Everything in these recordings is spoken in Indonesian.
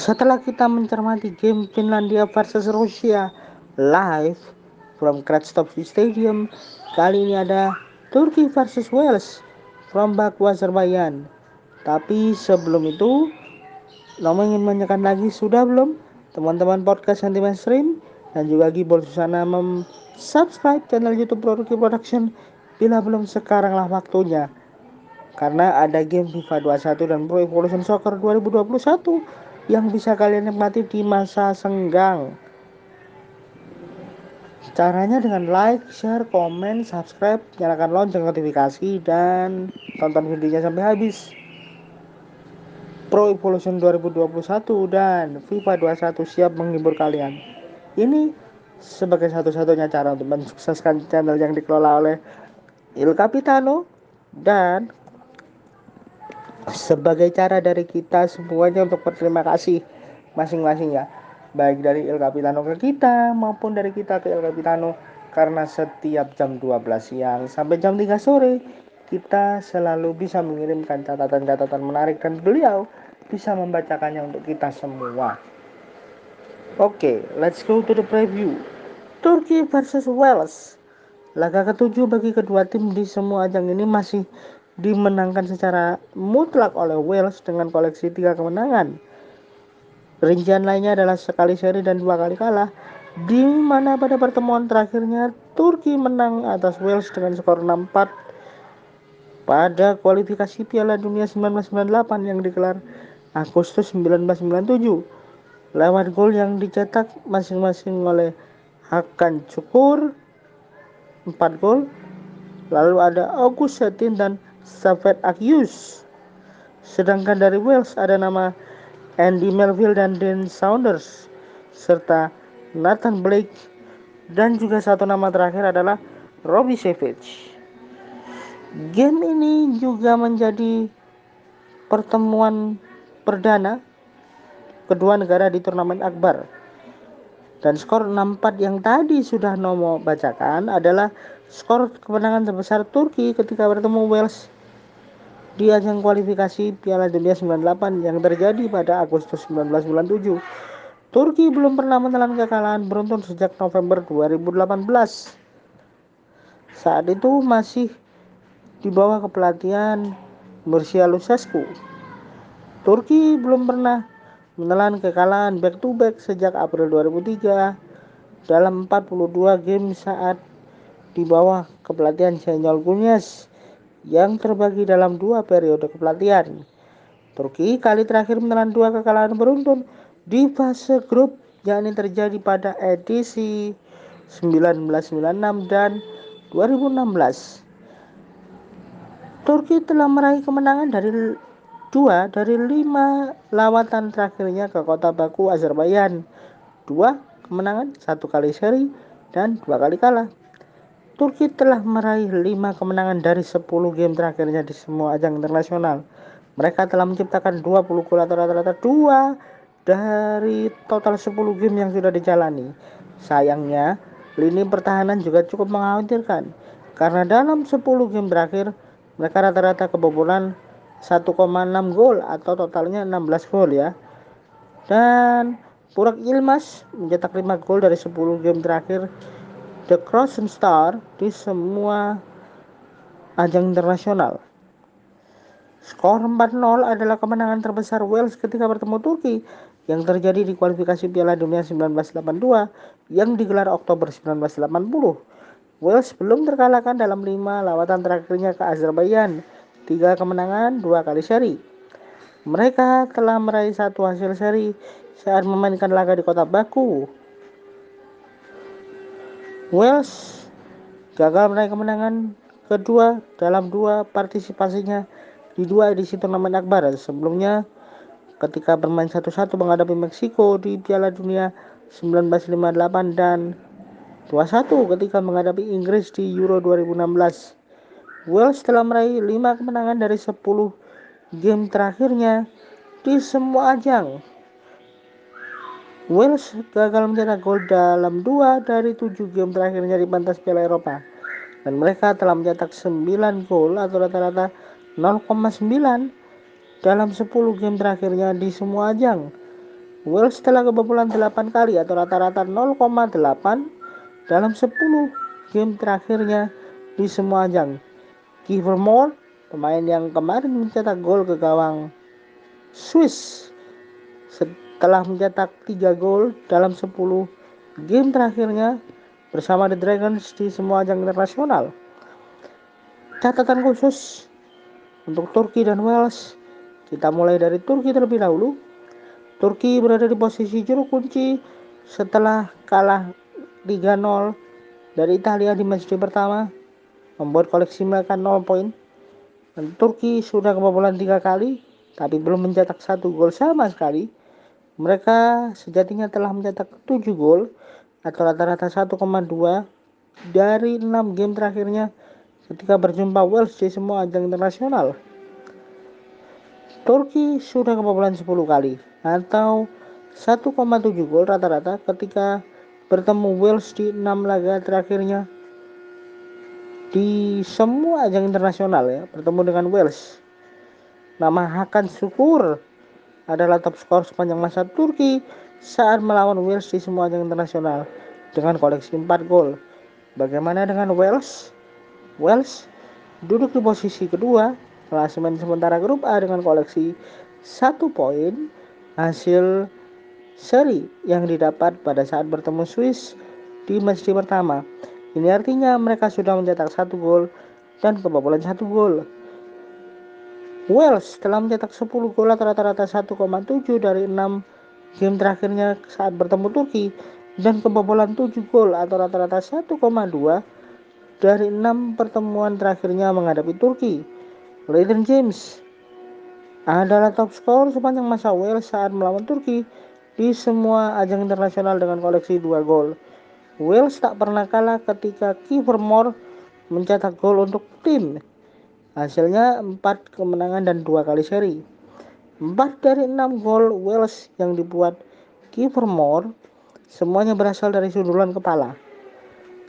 Setelah kita mencermati game Finlandia versus Rusia live from Kratstop Stadium, kali ini ada Turki versus Wales from Baku Azerbaijan. Tapi sebelum itu, Nomo ingin menanyakan lagi sudah belum? Teman-teman podcast anti mainstream dan juga Gibol Susana subscribe channel YouTube Produksi Production bila belum sekaranglah waktunya. Karena ada game FIFA 21 dan Pro Evolution Soccer 2021 yang bisa kalian nikmati di masa senggang. Caranya dengan like, share, komen, subscribe, nyalakan lonceng notifikasi, dan tonton videonya sampai habis. Pro Evolution 2021 dan FIFA 21 siap menghibur kalian. Ini sebagai satu-satunya cara untuk mensukseskan channel yang dikelola oleh Il Capitano dan sebagai cara dari kita semuanya untuk berterima kasih masing-masing ya. Baik dari El Capitano ke kita maupun dari kita ke El Capitano karena setiap jam 12 siang sampai jam 3 sore kita selalu bisa mengirimkan catatan-catatan menarik. Dan beliau bisa membacakannya untuk kita semua. Oke okay, let's go to the preview. Turki versus Wales. Laga ketujuh bagi kedua tim di semua ajang ini masih dimenangkan secara mutlak oleh Wales dengan koleksi tiga kemenangan. Rincian lainnya adalah sekali seri dan dua kali kalah, di mana pada pertemuan terakhirnya Turki menang atas Wales dengan skor 6-4 pada kualifikasi Piala Dunia 1998 yang digelar Agustus 1997 lewat gol yang dicetak masing-masing oleh Hakan Cukur 4 gol lalu ada August Setin dan Safet Akius. Sedangkan dari Wales ada nama Andy Melville dan Dan Saunders serta Nathan Blake dan juga satu nama terakhir adalah Robbie Savage. Game ini juga menjadi pertemuan perdana kedua negara di turnamen Akbar. Dan skor 6-4 yang tadi sudah Nomo bacakan adalah skor kemenangan terbesar Turki ketika bertemu Wales di ajang kualifikasi Piala Dunia 98 yang terjadi pada Agustus 1997. Turki belum pernah menelan kekalahan beruntun sejak November 2018. Saat itu masih di bawah kepelatihan Mircea Lucescu. Turki belum pernah menelan kekalahan back to back sejak April 2003 dalam 42 game saat di bawah kepelatihan Şenol Güneş yang terbagi dalam dua periode kepelatihan. Turki kali terakhir menelan dua kekalahan beruntun di fase grup yakni terjadi pada edisi 1996 dan 2016. Turki telah meraih kemenangan dari dua dari lima lawatan terakhirnya ke kota Baku, Azerbaijan. Dua kemenangan, satu kali seri, dan dua kali kalah. Turki telah meraih 5 kemenangan dari 10 game terakhirnya di semua ajang internasional. Mereka telah menciptakan 20 gol atau rata-rata 2 dari total 10 game yang sudah dijalani. Sayangnya, lini pertahanan juga cukup mengkhawatirkan karena dalam 10 game terakhir mereka rata-rata kebobolan 1,6 gol atau totalnya 16 gol ya. Dan Burak Yilmaz mencetak 5 gol dari 10 game terakhir The Crossing Star di semua ajang internasional. Skor 4-0 adalah kemenangan terbesar Wales ketika bertemu Turki yang terjadi di kualifikasi Piala Dunia 1982 yang digelar Oktober 1980. Wales belum terkalahkan dalam lima lawatan terakhirnya ke Azerbaijan, tiga kemenangan, dua kali seri. Mereka telah meraih satu hasil seri saat memainkan laga di kota Baku Wales gagal meraih kemenangan kedua dalam dua partisipasinya di dua edisi turnamen akbar sebelumnya ketika bermain satu-satu menghadapi Meksiko di Piala Dunia 1958 dan 2-1 ketika menghadapi Inggris di Euro 2016. Wales telah meraih 5 kemenangan dari 10 game terakhirnya di semua ajang Wales gagal mencetak gol dalam dua dari tujuh game terakhirnya di pentas Piala Eropa dan mereka telah mencetak 9 gol atau rata-rata 0,9 dalam 10 game terakhirnya di semua ajang. Wales telah kebobolan 8 kali atau rata-rata 0,8 dalam 10 game terakhirnya di semua ajang. Kiefer Moore, pemain yang kemarin mencetak gol ke gawang Swiss setelah mencetak 3 gol dalam 10 game terakhirnya bersama The Dragons di semua ajang internasional. Catatan khusus untuk Turki dan Wales. Kita mulai dari Turki terlebih dahulu. Turki berada di posisi juru kunci setelah kalah 3-0 dari Italia di matchday pertama membuat koleksi mereka 0 poin dan Turki sudah kebobolan tiga kali tapi belum mencetak satu gol sama sekali mereka sejatinya telah mencetak 7 gol atau rata-rata 1,2 dari 6 game terakhirnya ketika berjumpa Wales di semua ajang internasional. Turki sudah kebobolan 10 kali atau 1,7 gol rata-rata ketika bertemu Wales di 6 laga terakhirnya di semua ajang internasional ya bertemu dengan Wales nama Hakan Syukur adalah top skor sepanjang masa Turki saat melawan Wales di semua ajang internasional dengan koleksi 4 gol bagaimana dengan Wales Wales duduk di posisi kedua klasemen sementara grup A dengan koleksi satu poin hasil seri yang didapat pada saat bertemu Swiss di matchday pertama. Ini artinya mereka sudah mencetak satu gol dan kebobolan satu gol. Wales telah mencetak 10 gol rata-rata 1,7 dari 6 game terakhirnya saat bertemu Turki dan kebobolan 7 gol atau rata-rata 1,2 dari 6 pertemuan terakhirnya menghadapi Turki. Leighton James adalah top skor sepanjang masa Wales saat melawan Turki di semua ajang internasional dengan koleksi 2 gol. Wales tak pernah kalah ketika Kiefer Moore mencetak gol untuk tim. Hasilnya 4 kemenangan dan 2 kali seri. 4 dari 6 gol Wales yang dibuat Kiefer Moore semuanya berasal dari sundulan kepala.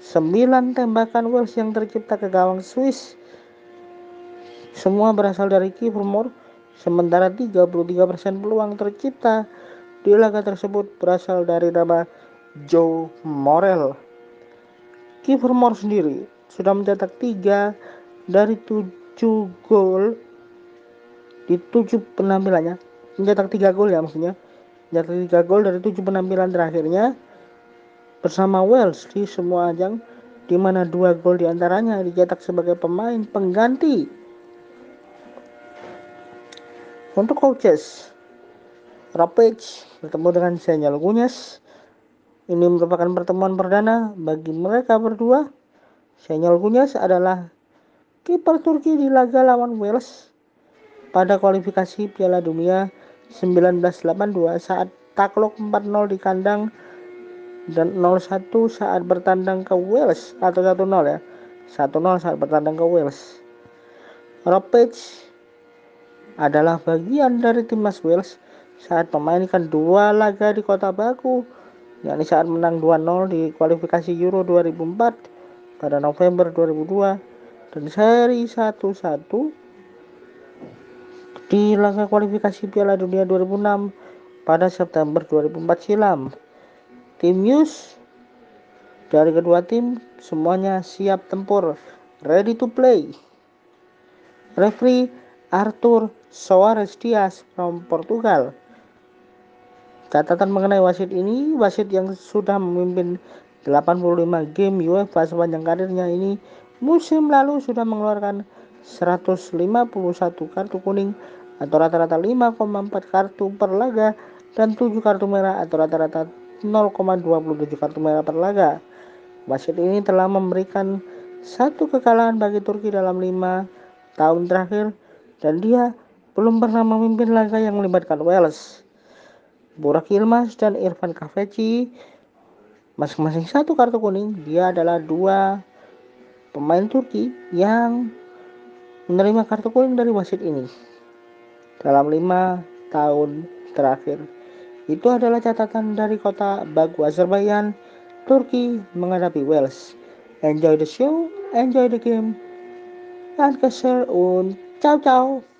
9 tembakan Wales yang tercipta ke gawang Swiss semua berasal dari Kiefer Moore Sementara 33% peluang tercipta di laga tersebut berasal dari nama Joe Morel. Kiefer Moore sendiri sudah mencetak 3 dari 7 gol di 7 penampilannya. Mencetak 3 gol ya maksudnya. Mencetak 3 gol dari 7 penampilan terakhirnya bersama Wales di semua ajang di mana dua gol di antaranya dicetak sebagai pemain pengganti untuk coaches, Rapage bertemu dengan Senyal Gunyes. Ini merupakan pertemuan perdana bagi mereka berdua. Senyal Gunyes adalah kiper Turki di laga lawan Wales pada kualifikasi Piala Dunia 1982 saat takluk 4-0 di kandang dan 0-1 saat bertandang ke Wales. Atau 1-0 ya. 1-0 saat bertandang ke Wales. Ropage adalah bagian dari timnas Wales saat memainkan dua laga di kota Baku yakni saat menang 2-0 di kualifikasi Euro 2004 pada November 2002 dan seri 1-1 di laga kualifikasi Piala Dunia 2006 pada September 2004 silam. Tim News dari kedua tim semuanya siap tempur, ready to play. Referee Arthur Soares Dias from Portugal. Catatan mengenai wasit ini, wasit yang sudah memimpin 85 game UEFA sepanjang karirnya ini musim lalu sudah mengeluarkan 151 kartu kuning atau rata-rata 5,4 kartu per laga dan 7 kartu merah atau rata-rata 0,27 kartu merah per laga. Wasit ini telah memberikan satu kekalahan bagi Turki dalam lima tahun terakhir dan dia belum pernah memimpin laga yang melibatkan Wales. Burak Yilmaz dan Irfan Kafeci masing-masing satu kartu kuning. Dia adalah dua pemain Turki yang menerima kartu kuning dari wasit ini dalam lima tahun terakhir. Itu adalah catatan dari kota Baku, Azerbaijan, Turki menghadapi Wales. Enjoy the show, enjoy the game, and kesel und ciao ciao.